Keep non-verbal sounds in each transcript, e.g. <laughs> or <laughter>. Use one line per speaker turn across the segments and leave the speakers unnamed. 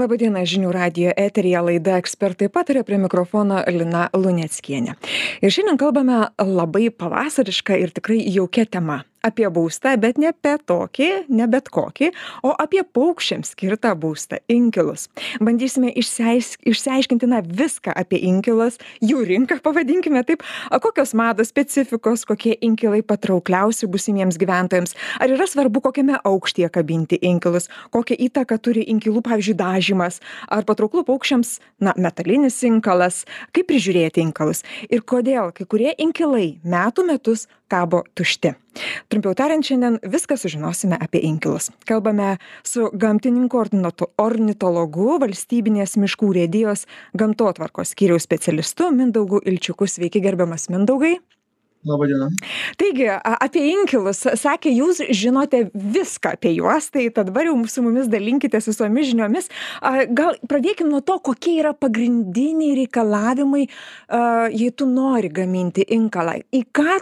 laba diena žinių radijo eteryje laida ekspertai pataria prie mikrofono lina luneckienė. Ir šiandien kalbame labai pavasariška ir tikrai jaukia tema apie būstą bet ne apie tokį ne bet kokį o apie paukščiams skirtą būstą inkilus. Bandysime išsiais išsiaiškinti na viską apie inkilus. Jų rinką pavadinkime taip. Kokios mados specifikos kokie inkilai patraukliausi būsimiems gyventojams? Ar yra svarbu kokiame aukštyje kabinti inkilus? Kokią įtaką turi inkilų pavyzdžiui dažymas? Ar patrauklu paukščiams na metalinis inkaras kaip prižiūrėti inkarus ir kodėl kai kurie inkilai metų metus kabo tušti trumpiau tariant šiandien viską sužinosime apie inkilus. Kalbame su gamtininku ornito ornitologu valstybinės miškų urėdijos gamtotvarkos skyriaus specialistu mindaugu ilčiuku. Sveiki gerbiamas mindaugai
Labą dieną.
Taigi, apie inkilus, sakė, jūs žinote viską apie juos, tai dabar jau su mumis dalinkitės visomis žiniomis. Gal pradėkime nuo to, kokie yra pagrindiniai reikalavimai, jei tu nori gaminti inkalą. Į ką,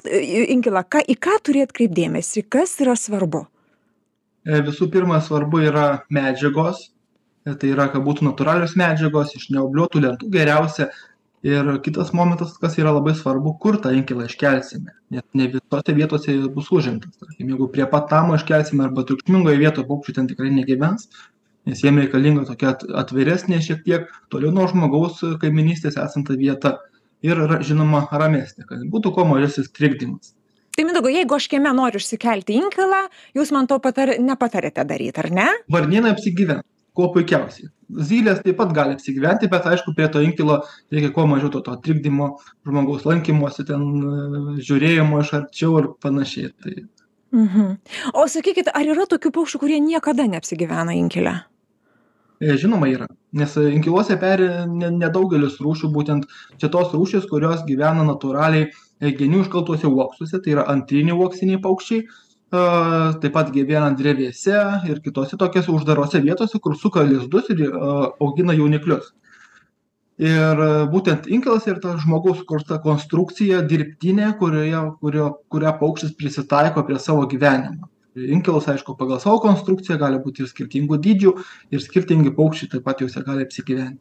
inkilą, ką, į ką turi atkreipdėmėsi, kas yra svarbu?
E, visų pirma, svarbu yra medžiagos, e, tai yra, kad būtų natūralios medžiagos, iš neobliuotų lentų geriausia, ir kitas momentas kas yra labai svarbu kur tą inkilą iškelsime. Nes ne visose vietose bus užimtas. Tarkim jeigu prie pat namo iškelsime arba triukšmingoj vietoj paukščiai ten tikrai negyvens nes jiem reikalinga tokia atviresnė šiek tiek toliau nuo žmogaus kaimynystės esanti vieta ir žinoma ramesnė kad būtų kuo mažesnis trikdymas.
Tai mindaugai jeigu aš kieme noriu išsikelti inkilą jūs man to patar nepatariate daryt ar ne?
Varnėnai apsigyvens kuo puikiausiai. Zylės taip pat gali apsigyventi bet aišku prie to inkilo reikia kuo mažiau to to trikdymo žmogaus lankymosi ten žiūrėjimo iš arčiau ir panašiai. Tai
mhm. O sakykit ar yra tokių paukščių kurie niekada neapsigyvena inkile?
E, Žinoma yra, nes inkiluose peri nedaugelis rūšių, būtent čia tos rūšys, kurios gyvena natūraliai e, genių iškaltuose uoksuose, tai yra antriniai uoksiniai paukščiai, taip pat gyvena drevėse ir kitose tokiose uždarose vietose, kur suka lizdus ir augina jauniklius. Ir būtent inkilas yra ta žmogaus sukurta konstrukcija dirbtinė, kurioje, kurio, kurią paukštis prisitaiko prie savo gyvenimo. Inkilas, aišku, pagal savo konstrukciją gali būti ir skirtingų dydžių ir skirtingi paukščiai taip pat juose gali apsigyventi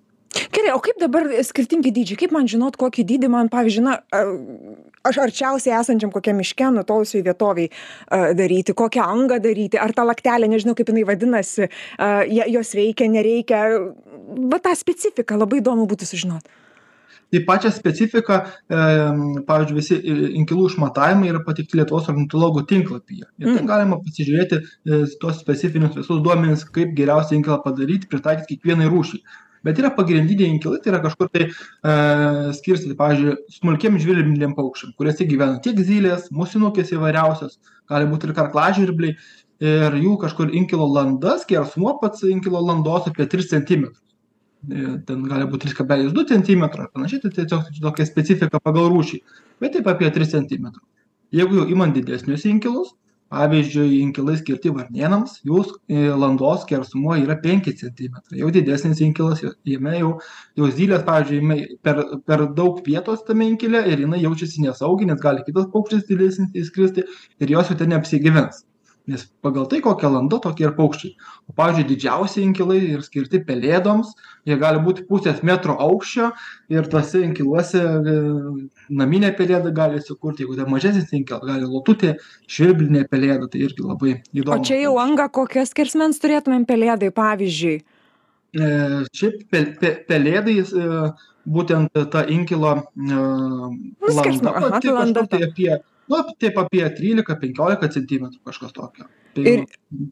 gerai o kaip dabar skirtingi dydžiai? Kaip man žinot kokį dydį man pavyzdžiui na aš arčiausiai esančiam kokiam miške nutolusioj vietovėj daryti kokią angą daryti ar ta laktelė nežinau kaip jinai vadinasi ją jos reikia nereikia. Va tą specifiką labai įdomu būtų sužinot.
Tai pačią specifiką pavyzdžiui visi inkilų išmatavimai yra pateikti lietuvos ornitologų tinklapyje. Ir ten galima pasižiūrėti e, tuos specifinius visus duomenis kaip geriausia inkilą padaryti pritaikyt kiekvienai rūšiai bet yra pagrindiniai inkilai tai yra kažkur tai e, skirstyti pavyzdžiui smulkiem žvirbliniam paukščiam kuriuose gyvena tiek zylės musinukės įvairiausios gali būt ir karklažvirbliai ir jų kažkur inkilo landa skersmuo pats inkilo landos apie tris centimetrus. E, ten gali būt trys kablelis du centimetro ar panašiai tai tiesiog tokia specifika pagal rūšį bet taip apie tris centimetrus. Jeigu jau imant didesnius inkilus pavyzdžiui inkilai skirti varnėnams jų e, landos skersmuo yra penki centimetrai. Jau didesnis inkilas jame jau jau zylės pavyzdžiui imi per per daug vietos tame inkile ir jinai jaučiasi nesaugiai nes gali kitas paukštis didesnis įskristi ir jos jau ten neapsigyvens nes pagal tai kokia landa tokie ir paukščiai. O pavyzdžiui didžiausi inkilai ir skirti pelėdoms jie gali būti pusės metro aukščio ir tuose inkiluose e, naminė pelėda gali įsikurti jeigu ten mažesnis inkilas gali lututė žvirblinė pelėda tai irgi labai įdomu.
O čia jau angą kokios skersmens turėtumėm pelėdai pavyzdžiui?
E, šiaip pe pe pelėdai e, būtent ta inkilo e, landa. pati kažkur tai apie nu taip apie trylika penkiolika centimetrų kažkas tokio. Tai
ir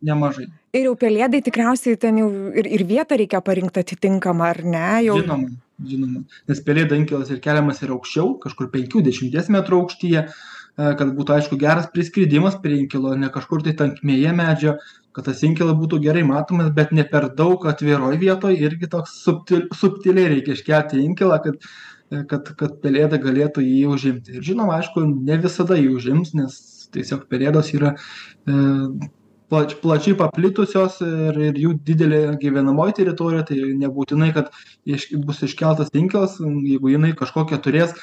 nemažai.
ir jau pelėdai tikriausiai ten jau ir ir vietą reikia parinkt atitinkamą ar ne jau?
Žinoma žinoma. Nes pelėdų inkilas ir keliamas ir aukščiau kažkur penkių dešimties metrų aukštyje. e, kad būtų aišku geras priskridimas prie inkilo ne kažkur tai tankmėje medžio kad tas inkilas būtų gerai matomas bet ne per daug atviroj vietoj irgi toks subtil subtiliai reikia iškelti inkilą kad kad kad pelėda galėtų jį užimti. Ir žinoma aišku ne visada jį užims nes tiesiog pelėdos yra e, plač plačiai paplitusios ir ir jų didelė gyvenamoji teritorija tai nebūtinai kad iš bus iškeltas inkilas jeigu jinai kažkokią turės e,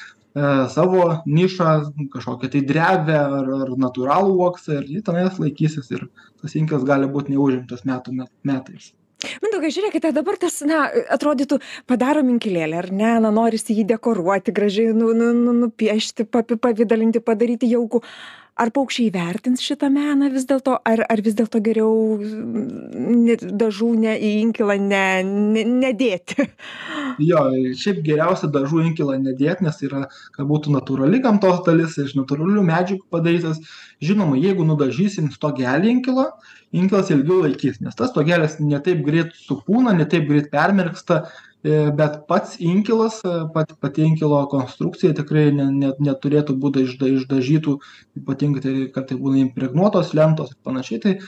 savo nišą kažkokią tai drevę ar ar natūralų uoksą ir ji tenais laikysis ir tas inkilas gali būt neužimtas metų metais.
Mindaugai žiūrėkite dabar tas na atrodytų padarom inkilėlį ar ne na norisi jį dekoruoti gražiai nu nu nu nupiešti apipavidalinti padaryti jaukų ar paukščiai įvertins šitą meną vis dėlto? Ar ar vis dėlto geriau ne dažų ne į inkilą ne ne nedėti? <laughs>
Jo šiaip geriausia dažų inkilą nedėt nes yra kad būtų natūrali gamtos dalis iš natūralių medžiagų padarytas. Žinoma jeigu nudažysim stogelį inkilo inkilas ilgiau laikys nes tas stogelis ne taip greit supūna ne taip greit permirksta bet pats inkilas e, pat pati inkilo konstrukcija tikrai ne ne neturėtų būt išda išdažytų ypatingai tai kad tai būna impregnuotos lentos ir panašiai tai e,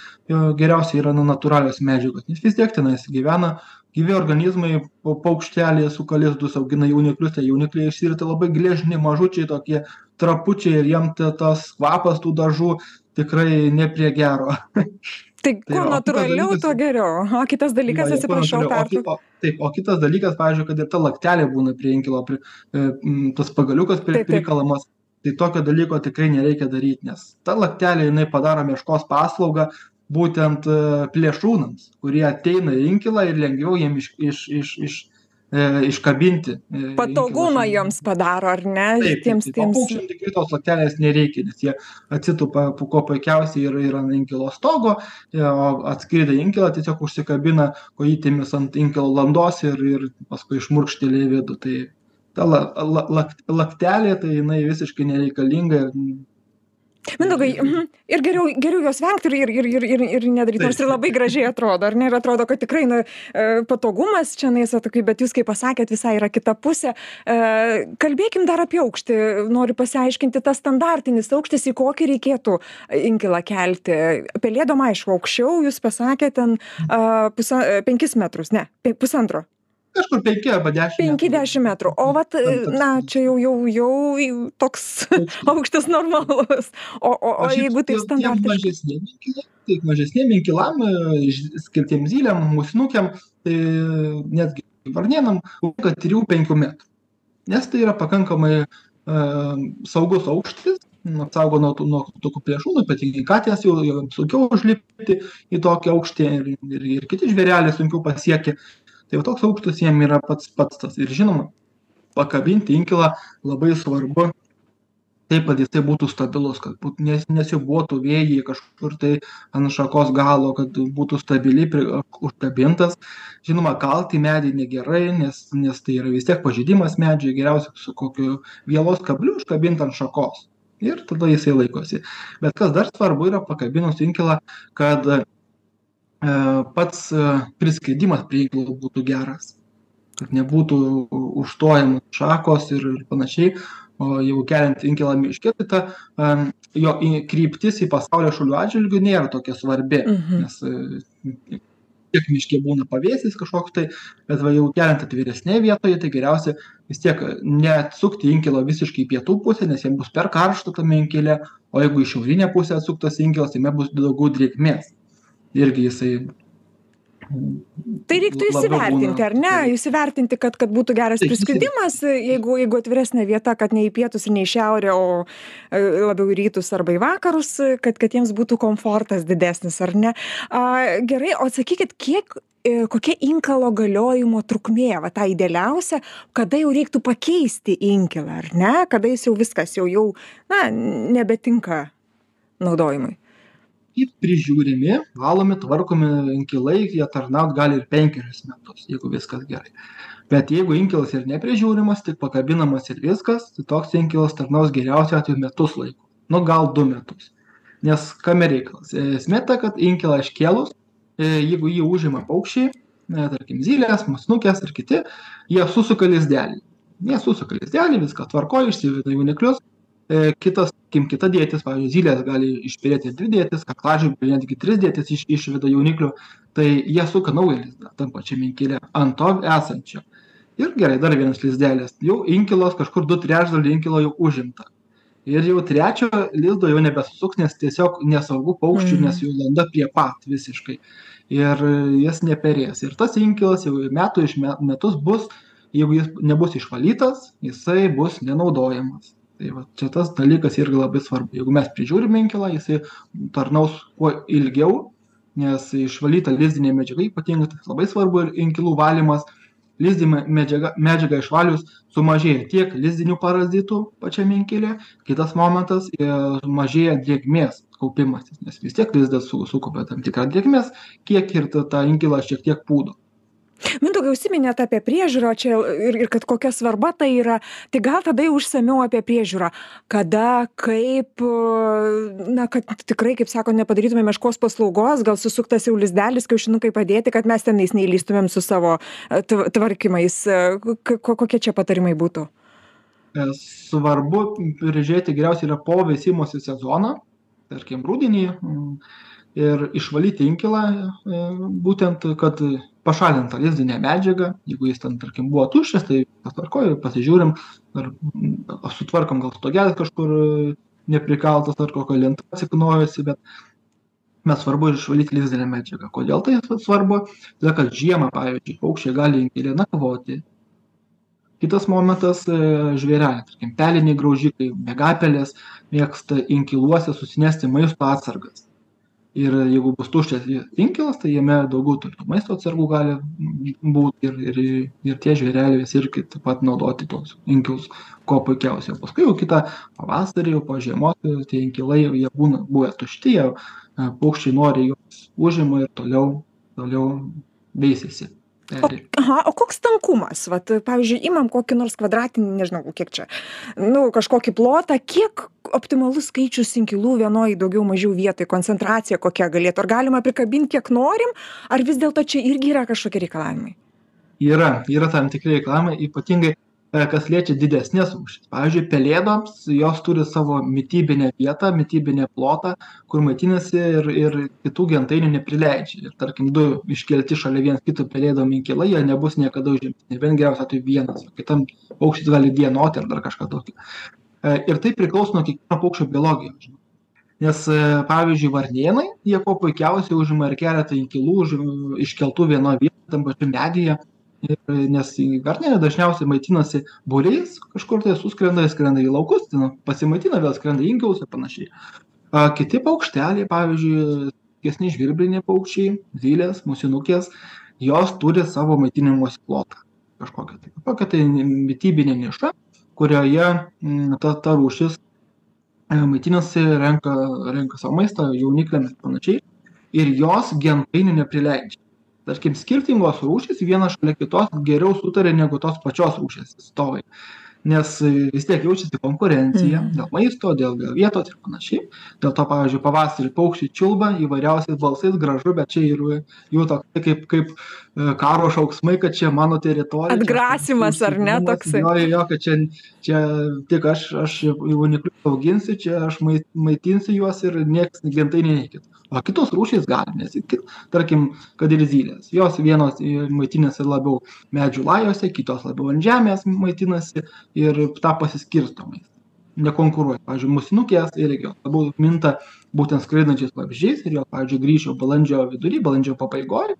geriausia yra na natūralios medžiagos nes vis tiek tenais gyvena gyvi organizmai po paukšteliai suka lizdus augina jauniklius tie jaunikliai išsirita labai gležni mažučiai tokie trapučiai ir jiem ta tas kvapas tų dažų tikrai ne prie gero <laughs>
tai kuo natūraliau tuo geriau. Aha kitas dalykas atsiprašau pertraukiau
taip o kitas dalykas pavyzdžiui kad ir ta laktelė būna prie inkilo pri e, tas pagaliukas pri prikalamas tai tokio dalyko tikrai nereikia daryt nes ta laktelė jinai padaro meškos paslaugą būtent e, plėšrūnams kurie ateina į inkilą ir lengviau jiem iš iš iš iš iškabinti.
E, Patogumą joms padaro, ar ne?
Taip, tiems, tiems... Paukščiam tikrai tos laktelės nereikia, nes jie atsitupa kuo puikiausiai yra, yra ant inkilo stogo, o atskridę inkilą tiesiog užsikabina kojytėmis ant inkilo landos ir, ir paskui išmurkštėlė į vidų. Tai ta la, la, la, laktelė, tai jinai visiškai nereikalinga ir
mindaugai mhm. Ir geriau geriau jos vengt ir ir ir ir ir nedaryt nors ir labai gražiai atrodo ar ne? Ir atrodo kad tikrai na e, patogumas čionais va tokį bet jūs kaip pasakėt visai yra kita pusė. E, kalbėkim dar apie aukštį. Noriu pasiaiškinti tas standartinis aukštis į kokį reikėtų inkilą kelti? Pelėdom aišku aukščiau jūs pasakėt ten a pusa penkis metrus ne pusantro
kažkur penki arba dešim
penki dešim metrų. O vat na čia jau jau jau toks <laughs> aukštis normalus. O o o jeigu taip standartiškai
taip mažesniem inkilam skirtiem zylėm musinukėm tai netgi varnėnam užtenka trijų penkių metrų. Nes tai yra pakankamai a saugus aukštis apsaugo nuo nuo tokių plėšrūnų ypatingai katės jau joms sunkiau užlipti į tokį aukštį ir ir ir kiti žvėreliai sunkiau pasiekia tai va toks aukštis jiem yra pats pats tas. Ir žinoma pakabinti inkilą labai svarbu taip kad jisai būtų stabilus kad būt nes nesiūbuotų vėjy kažkur tai ant šakos galo kad būtų stabiliai pri užkabintas. Žinoma kalt į medį negerai nes nes tai yra vis tiek pažeidimas medžiui geriausia su kokiu vielos kabliu užkabint ant šakos. Ir tada jisai laikosi. Bet kas dar svarbu yra pakabinus inkilą kad pats priskridimas prie inkilo būtų geras, kad nebūtų užstojamos šakos ir, panašiai. O jeigu keliant inkilą miške, tai ta jo kryptis į pasaulio šalių atžvilgių nėra tokia svarbi, mhm. nes tiek miške būna pavėsis kažkoks tai, bet va jau keliant atviresnėje vietoje, tai geriausia vis tiek neatsukti inkilo visiškai į pietų pusę, nes jiems bus per karšta tame inkile, o jeigu į šiaurinę pusę atsuktas inkilas, tai jame bus daugiau drėgmės irgi jisai
Tai reiktų įsivertinti, ar ne? Įsivertinti, kad, kad būtų geras priskridimas, jeigu, jeigu atviresnė vieta, kad ne į pietus ir ne į šiaurę, o e, labiau į rytus arba į vakarus, kad, kad jiems būtų komfortas didesnis, ar ne? A, gerai, o sakykit, kiek e, kokia inkalo galiojimo trukmė, va ta idealiausia, kada jau reiktų pakeisti inkilą, ar ne? Kada jis jau viskas, jau, jau na, nebetinka naudojimui
ir prižiūrimi valomi tvarkomi inkilai jie tarnaut gali ir penkerius metus jeigu viskas gerai. Bet jeigu inkilas ir neprižiūrimas tik pakabinamas ir viskas tai toks inkilas tarnaus geriausiu atveju metus laiko. Nu gal du metus. Nes kame reikalas? Esmė ta kad inkilą iškėlus e, jeigu jį užima paukščiai na tarkim zylės musnukės ir kiti jie susuka lizdelį jie susuka lizdelį viskas tvarkoj išsiveda jauniklius e, kitas sakykim kita dėtis pavyzdžiui zylės gali išperėti dvi dėtis kaklažvirbliai netgi tris dėtis iš išveda jauniklių tai jie suka naują lizdą tam pačiam inkile ant to esančio. Ir gerai dar vienas lizdelis jau inkilas kažkur du trečdaliai inkilo jau užimta. Ir jau trečio lizdo jau nebesusuks nes tiesiog nesaugu paukščiui
Mhm.
nes jų landa prie pat visiškai. Ir jis neperės. Ir tas inkilas jau metų iš me metus bus jeigu jis nebus išvalytas jisai bus nenaudojamas tai va čia tas dalykas irgi labai svarbu. Jeigu mes prižiūrim inkilą jisai tarnaus kuo ilgiau nes išvalyta lizdinė medžiaga ypatingai tai labai svarbu ir inkilų valymas. Lizdinė medžiaga medžiagą išvalius sumažėja tiek lizdinių parazitų pačiame inkile kitas momentas ir mažėja drėgmės kaupimasis nes vis tiek lizdas su sukaupia tam tikrą drėgmės kiekį ir tą inkilą šiek tiek pūdo
mindaugai užsiminėt apie priežiūrą čia ir ir kad kokia svarba tai yra. Tai gal tada jau išsamiau apie priežiūrą. Kada kaip na kad tikrai kaip sako nepadarytume meškos paslaugos gal susuktas jau lizdelis kiaušinukai padėti kad mes tenais neįlįstumėm su savo tv tvarkymais. Ko kokie čia patarimai būtų?
E, svarbu prižiūrėti geriausiai yra po veisimosi sezono tarkim rudenį ir išvalyti inkilą e, būtent kad pašalint tą lizdinę medžiagą jeigu jis ten tarkim buvo tuščias tai tvarkoj pasižiūrim ar sutvarkom gal stogelis kažkur neprikaltas ar kokia lenta atsiknojusi bet bet svarbu išvalyt lizdinę medžiagą. Kodėl tai svarbu? Todėl kad žiemą pavyzdžiui paukščiai gali inkile nakvoti. Kitas momentas e, žvėreliai. Tarkim peliniai graužikai miegapelės mėgsta inkiluose susinešti maisto atsargas ir jeigu bus tuščias inkilas tai jame daugiau tų maisto atsargų gali būt ir ir ir tie žvėreliai visi irgi taip pat naudoti tuos inkilus kuo puikiausiai. Paskui jau kitą pavasarį jau po žiemos tie inkilai jau jie būna buvę tušti jie paukščiai noriai juos užima ir toliau toliau veisiasi
O, aha, o koks tankumas? Vat, pavyzdžiui, imam kokį nors kvadratinį, nežinau, kiek čia, nu, kažkokį plotą, kiek optimalus skaičius inkilų vienoje daugiau mažiau vietoje, koncentracija kokia galėtų, ar galima prikabinti kiek norim, ar vis dėlto čia irgi yra kažkokie reikalavimai?
Yra, yra tam tikri reikalavimai, ypatingai kas liečia didesnes rūšis. Pavyzdžiui pelėdoms jos turi savo mitybinę vietą mitybinį plotą kur maitinasi ir ir kitų gentainių neprileidžia. Ir tarkim du iškelti šalia viens kito pelėdom inkilai jie nebus niekada užimti. Nebent geriausiu atveju vienas o kitam paukštis gali dienoti ar dar kažką tokio. E, ir tai priklauso nuo kiekvieno paukščio biologijos nes e, pavyzdžiui varnėnai jie kuo puikiausiai užima ir keletą inkilų užim iškeltų vienoj vietoj tam pačiam medyje ir nes varnėnai dažniausiai maitinasi būriais kažkur tai suskrenda skrenda į laukus ten pasimaitina vėl skrenda į inkilus ir panašiai. A kiti paukšteliai pavyzdžiui smulkesni žvirbliniai paukščiai zylės musinukės jos turi savo maitinimosi plotą. Kažkokią tai kokią tai mitybinę nišą kurioje mm, ta ta rūšis e, maitinasi renka renka sau maistą jaunikliam ir panašiai. Ir jos gentainių neprileidžia tarkim skirtingos rūšys viena šalia kitos geriau sutaria negu tos pačios rūšies atstovai. Nes vis tiek jaučiasi konkurencija dėl maisto dėl dėl vietos ir panašiai. Dėl to pavyzdžiui pavasarį paukščiai čiulba įvairiausiais balsais gražu bet čia ir jų toksai kaip kaip e, karo šauksmai kad čia mano teritorija
atgrasymas ar ne toksai?
jo jo kad čia čia tik aš aš jauniklius auginsiu čia aš mai maitinsiu juos ir nieks gentainiai neikit o kitos rūšys gali nes iki tarkim kad ir zylės. Jos vienos maitinasi labiau medžių lajuose kitos labiau ant žemės maitinasi ir tą pasiskirsto maistą nekonkuruoja. Pavyzdžiui musinukės irgi jos. Labiau minta būtent skraidančiais vabzdžiais ir jos pavyzdžiui grįš jau balandžio vidury balandžio pabaigoj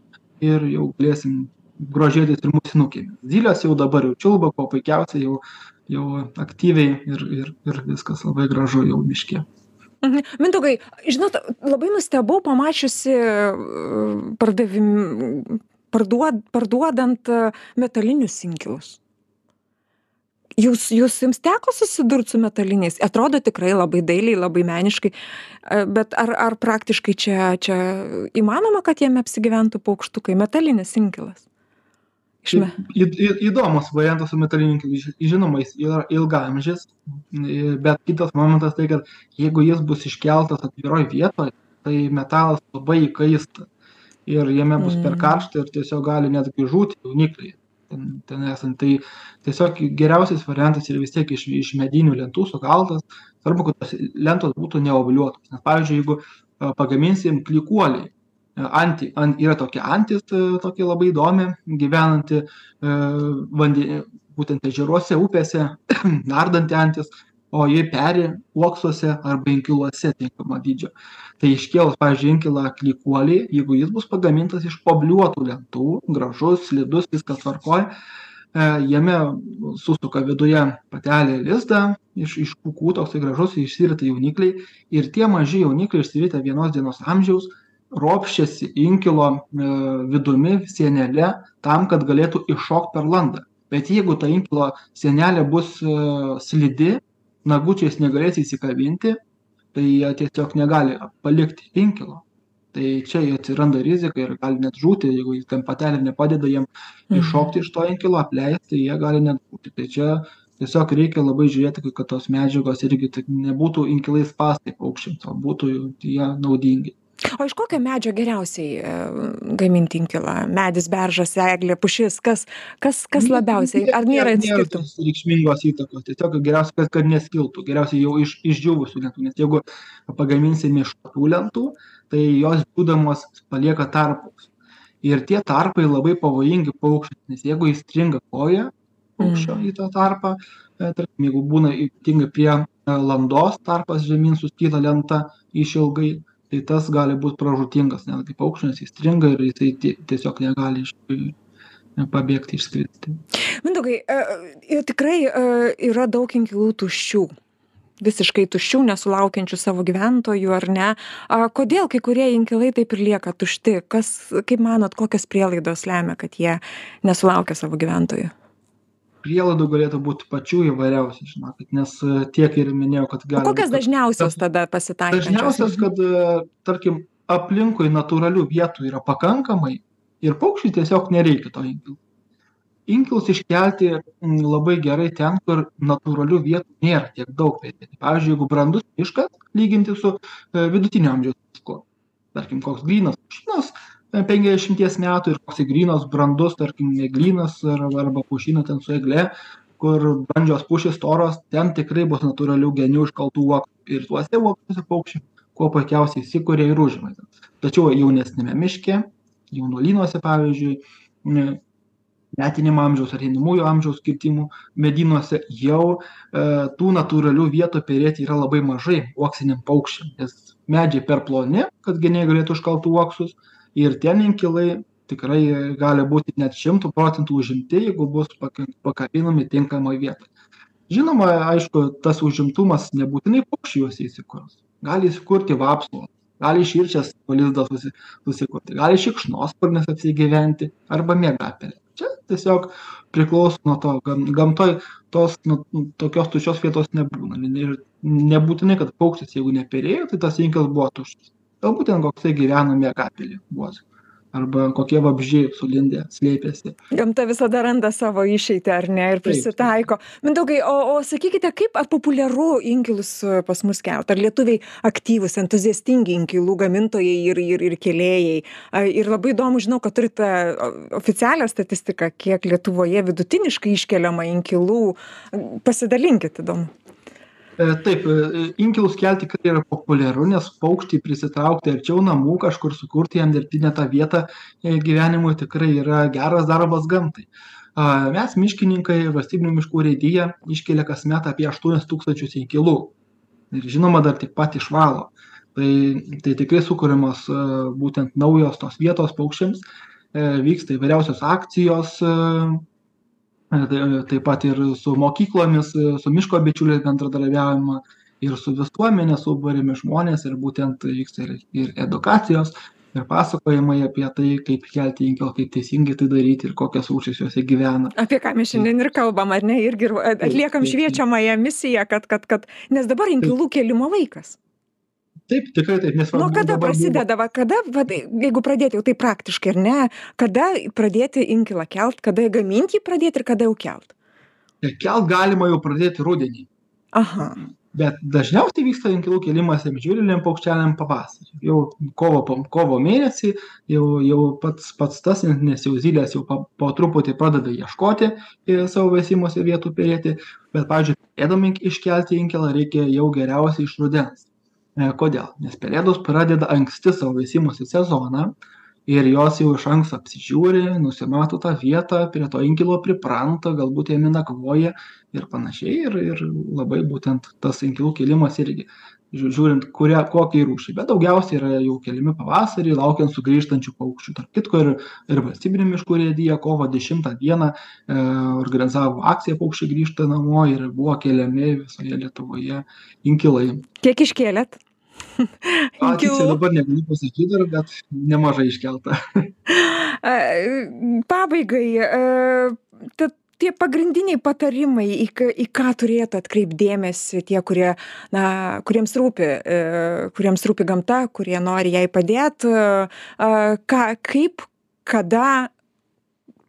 ir jau galėsim grožėtis ir musinukėmis. Zylės jau dabar jau čiulba kuo puikiausiai jau jau aktyviai ir ir ir viskas labai gražu jau miške <laughs>
Mindaugai, žinot, labai nustebau pamačiusi pardavim, parduod, parduodant metalinius inkilus. Jūs, jūs jums teko susidurti su metaliniais? Atrodo tikrai labai dailiai, labai meniškai, bet ar, ar praktiškai čia, čia įmanoma, kad jame apsigyventų paukštukai, metalinis inkilas?
Išme. Į, į, įdomus variantas su metaliniu inkilu. Žinoma, jis yra ilgamžis, bet kitas momentas tai, kad jeigu jis bus iškeltas atviroj vietoje, tai metalas labai įkaista ir jame bus mm. per karšta ir tiesiog gali netgi žūti jaunikliai ten, ten esant. Tai tiesiog geriausias variantas yra vis tiek iš, iš medinių lentų sukaltas. Svarbu, kad tos lentos būtų neovuliuotos. Nes pavyzdžiui, jeigu pagaminsim klikuoliai, anti an yra tokia antis tokia labai įdomi gyvenanti vande būtent ežeruose upėse <clears throat> nardanti antis o ji peri uoksuose arba inkiluose tinkamo dydžio. Tai iškėlus pavyzdžiui inkilą klykuolį jeigu jis bus pagamintas iš obliuotų lentų gražus slidus viskas tvarkoj jame susuka viduje patelė lizdą iš iš pūkų toksai gražus išsirita jaunikliai ir tie maži jaunikliai išsiritę vienos dienos amžiaus ropščiasi inkilo e, vidumi, sienelė, tam, kad galėtų iššokti per landą. Bet jeigu ta inkilo sienelė bus e, slidi, nagučiais negalės įsikabinti, tai jie tiesiog negali palikti inkilo. Tai čia atsiranda rizika ir gali net žūti, jeigu ten patelė nepadeda jiem mhm. iššokti iš to inkilo, apleisti, tai jie gali net žūti. Tai čia tiesiog reikia labai žiūrėti, kad tos medžiagos irgi nebūtų inkilais pastai paukščiams, o būtų jie naudingi.
O iš kokio medžio geriausiai e, gaminti inkilą? Medis, beržas, eglė, pušis, kas, kas, kas nu, labiausiai? Ar nėra skirtumų?
Reikšmingos įtakos. Tiesiog geriausia, kad, kad neskiltų. Geriausiai jau iš, išdžiūvusių lentų. Nes jeigu pagaminsime iš tų lentų, tai jos būdamos palieka tarpus. Ir tie tarpai labai pavojingi paukščiams, nes jeigu įstringa koja paukščio mm. į tą tarpą, e, tarkim, jeigu būna ypatingai prie e, landos tarpas žemyn suskyla lenta išilgai, tai tas gali būt pražūtingas netgi paukščiui nes įstringa ir jisai tiesiog negali iš pabėgti išskristi.
Mindaugai e, tikrai e, yra daug inkilų tuščių. Visiškai tuščių nesulaukiančių savo gyventojų ar ne? A kodėl kai kurie inkilai taip ir lieka tušti? Kas kaip manot kokios prielaidos lemia kad jie nesulaukia savo gyventojų
prielaidų galėtų būt pačių įvairiausių žinokit nes e, tiek ir minėjau kad gali
kokios dažniausios tada pasitaikančios?
dažniausios kad e, tarkim aplinkui natūralių vietų yra pakankamai ir paukščiui tiesiog nereikia to inkilo inkilus iškelti labai gerai ten kur natūralių vietų nėra tiek daug pavyzdžiui jeigu brandus miškas lyginti su e, vidutinio amžiaus mišku tarkim koks grynas pušynas penkiasdešimties metų ir koksai grynas brandus tarkim eglynas ar arba pušynas ten su egle kur brandžios pušys storos ten tikrai bus natūralių genių iškaltų uokų ir tuose uoksuose paukščiai kuo puikiausiai įsikuria ir užima tačiau jaunesniame miške jaunuolynuose pavyzdžiui metiniam amžiaus ar einamųjų amžiaus kirtimų medynuose jau e, tų natūralių vietų perėti yra labai mažai uoksiniam paukščiam nes medžiai per ploni kad geniai galėtų iškalt uoksus ir tie inkilai tikrai gali būti net šimtu procentų užimti jeigu bus pakabinami tinkamoj vietoj. Žinoma aišku tas užimtumas nebūtinai paukščiai juose įsikurs. Gali įsikurti vapsvos gali širšės lizdą susi susikurti gali šikšnosparnis apsigyventi arba miegapelė. Čia tiesiog priklauso nuo to gam gamtoj tos nu tokios tuščios vietos nebūna. Ir nebūtinai kad paukštis jeigu neperėjo tai tas inkilas buvo tuščias galbūt ten koksai gyvena miegapelėj buožė arba kokie vabzdžiai sulindę slėpėsi.
Gamta visada randa savo išeitį ar ne ir prisitaiko. Mindaugai o o sakykite kaip ar populiaru inkilus e, pas mus kelt? Ar lietuviai aktyvūs entuziastingi inkilų gamintojai ir ir ir kėlėjai? Ir labai įdomu žinau kad turite oficialią statistiką kiek lietuvoje vidutiniškai iškeliama inkilų. Pasidalinkit įdomu
taip e, inkilus kelt tikrai yra populiaru nes paukštį prisitraukti arčiau namų kažkur sukurti jam dirbtinę tą vietą e, gyvenimui tikrai yra geras darbas gamtai. Mes miškininkai valstybinių miškų urėdija iškelia kasmet apie aštuonis tūkstančius inkilų. Ir žinoma dar tik pat išvalo tai tai tikrai sukuriamos būtent naujos tos vietos paukščiams vyksta įvairiausios akcijos taip pat ir su mokyklomis su miško bičiuliais bendradarbiaujama ir su visuomene suburiami žmonės ir būtent vyksta ir ir edukacijos ir pasakojimai apie tai kaip kelti inkilą kaip teisingai tai daryti ir kokios rūšys juose gyvena.
Apie ką mes šiandien ir kalbam ar ne irgi ir atliekam šviečiamąją misiją kad kad kad nes dabar inkilų kėlimo laikas
taip tikrai taip nes
nuo kada prasideda va kada vat jeigu pradėt jau taip praktiškai ar ne kada pradėti inkilą kelt kada gamint jį pradėt ir kada jau kelt?
Kelt galima jau pradėti rudenį.
Aha.
Bet dažniausiai vyksta inkilų kėlimas apžiūrėliem paukšteliam pavasarį. Jau kovo kovo mėnesį jau jau pats pats tas nes jau zylės jau po po truputį pradeda ieškoti savo veisimosi vietų perėti. Bet pavyzdžiui pelėdom iškelti inkilą reikia jau geriausiai iš rudens. E, kodėl? Nes pelėdos pradeda anksti savo veisimosi sezoną ir jos jau iš anksto apsižiūri, nusimato tą vietą, prie to inkilo pripranta, galbūt jame nakvoja ir panašiai. Ir, ir labai būtent tas inkilų kelimas irgi, žiūrint, kuria, kokiai rūšiai. Bet daugiausiai yra jau keliami pavasarį, laukiant sugrįžtančių paukščių. Tarp kitko ir, ir valstybinė miškų rėdija kovo 10 dieną e, organizavo akciją paukščiai grįžta namo ir buvo keliami visoje Lietuvoje inkilai.
Kiek iškėlėt? <laughs>
A, tiksliai dabar negaliu pasakyti bet nemažai iškelta. <laughs>
Pabaigai, tad tie pagrindiniai patarimai, į, į ką turėtų atkreipdėmėsi tie, kurie, na, kuriems rūpi, e, kuriems rūpi gamta, kurie nori jai padėti, ką, kaip, kada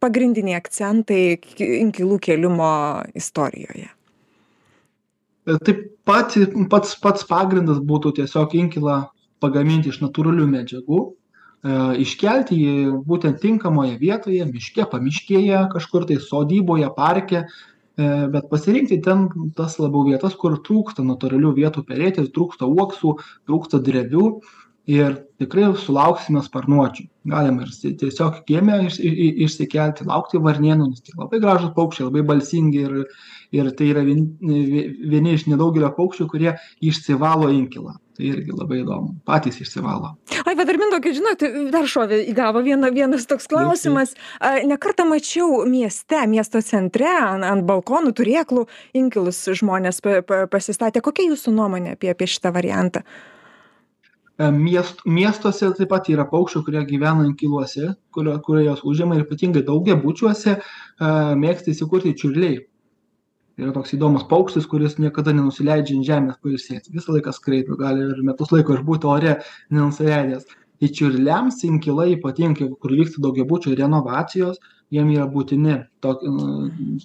pagrindiniai akcentai inkilų kelimo istorijoje?
E, taip pat pats, pats pagrindas būtų tiesiog inkilą pagaminti iš natūralių medžiagų, E, iškelti jį būtent tinkamoje vietoje, miške, pamiškėje, kažkur tai sodyboje, parke, e, bet pasirinkti ten tas labiau vietas, kur trūksta natūralių vietų perėti, trūksta uoksų, trūksta drevių ir tikrai sulauksime sparnuočių. Galima ir tiesiog kiemę iš, išsikelti, laukti varnienų, nes tai labai gražus paukščiai, labai balsingi ir, ir tai yra vieni, vieni iš nedaugelio paukščių, kurie išsivalo inkilą. Tai irgi labai įdomu. Patys išsivalo.
Ai bet dar mindaugai žinot dar šovė į galvą viena vienas toks klausimas. Ne kartą mačiau mieste miesto centre an ant balkonų turėklų inkilus žmonės pa pa pasistatę kokia jūsų nuomonė apie apie šitą variantą?
e, miest miestuose taip pat yra paukščių kurie gyvena inkiluose kurio kurie juos užima ir ypatingai daugiabučiuose e, mėgsta įsikurti čiurliai. Yra toks įdomus paukštis kuris niekada nenusileidžia ant žemės pailsėti. Visą laiką skraido gali ir metus laiko išbūti ore nenusileidęs. Tai čiurliams inkilai ypatingai kur vyksta daugiabučių renovacijos jiem yra būtini tok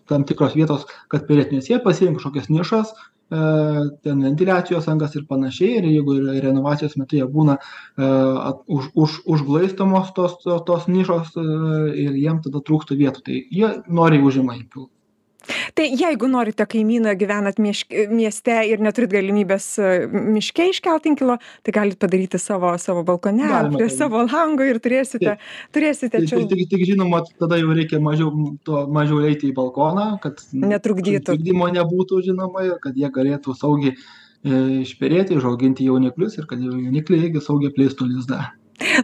tam tikros vietos kad perėt nes jie pasirenka kažkokias nišas e, ten ventiliacijos angas ir panašiai. Ir jeigu yra renovacijos metu jie būna e, už už užglaistomos tos tos nišos e, ir jiem tada trūksta vietų. Tai jie noriai užima inkilus
tai jeigu norite kaimyną gyvenat mišk mieste ir neturit galimybės e, miške iškelt inkilo tai galit padaryti savo savo balkone prie savo lango ir turėsite turėsite čia
tik tik žinoma tada jau reikia mažiau to mažiau eiti į balkoną kad
netrukdytų.
trukdymo nebūtų žinoma ir kad jie galėtų saugiai e, išperėti užauginti jauniklius ir kad jaunikliai irgi saugiai plėstų lizdą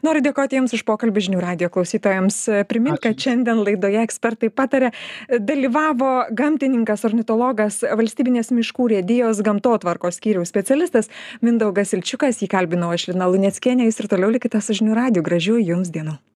noriu dėkoti jums už pokalbį žinių radijo klausytojams. Primint kad šiandien laidoje ekspertai pataria dalyvavo gamtininkas ornitologas valstybinės miškų urėdijos gamtotvarkos skyriaus specialistas mindaugas ilčiukas. Jį kalbinau aš lina luneckienė. Jūs ir toliau likite su žinių radiju gražių jums dienų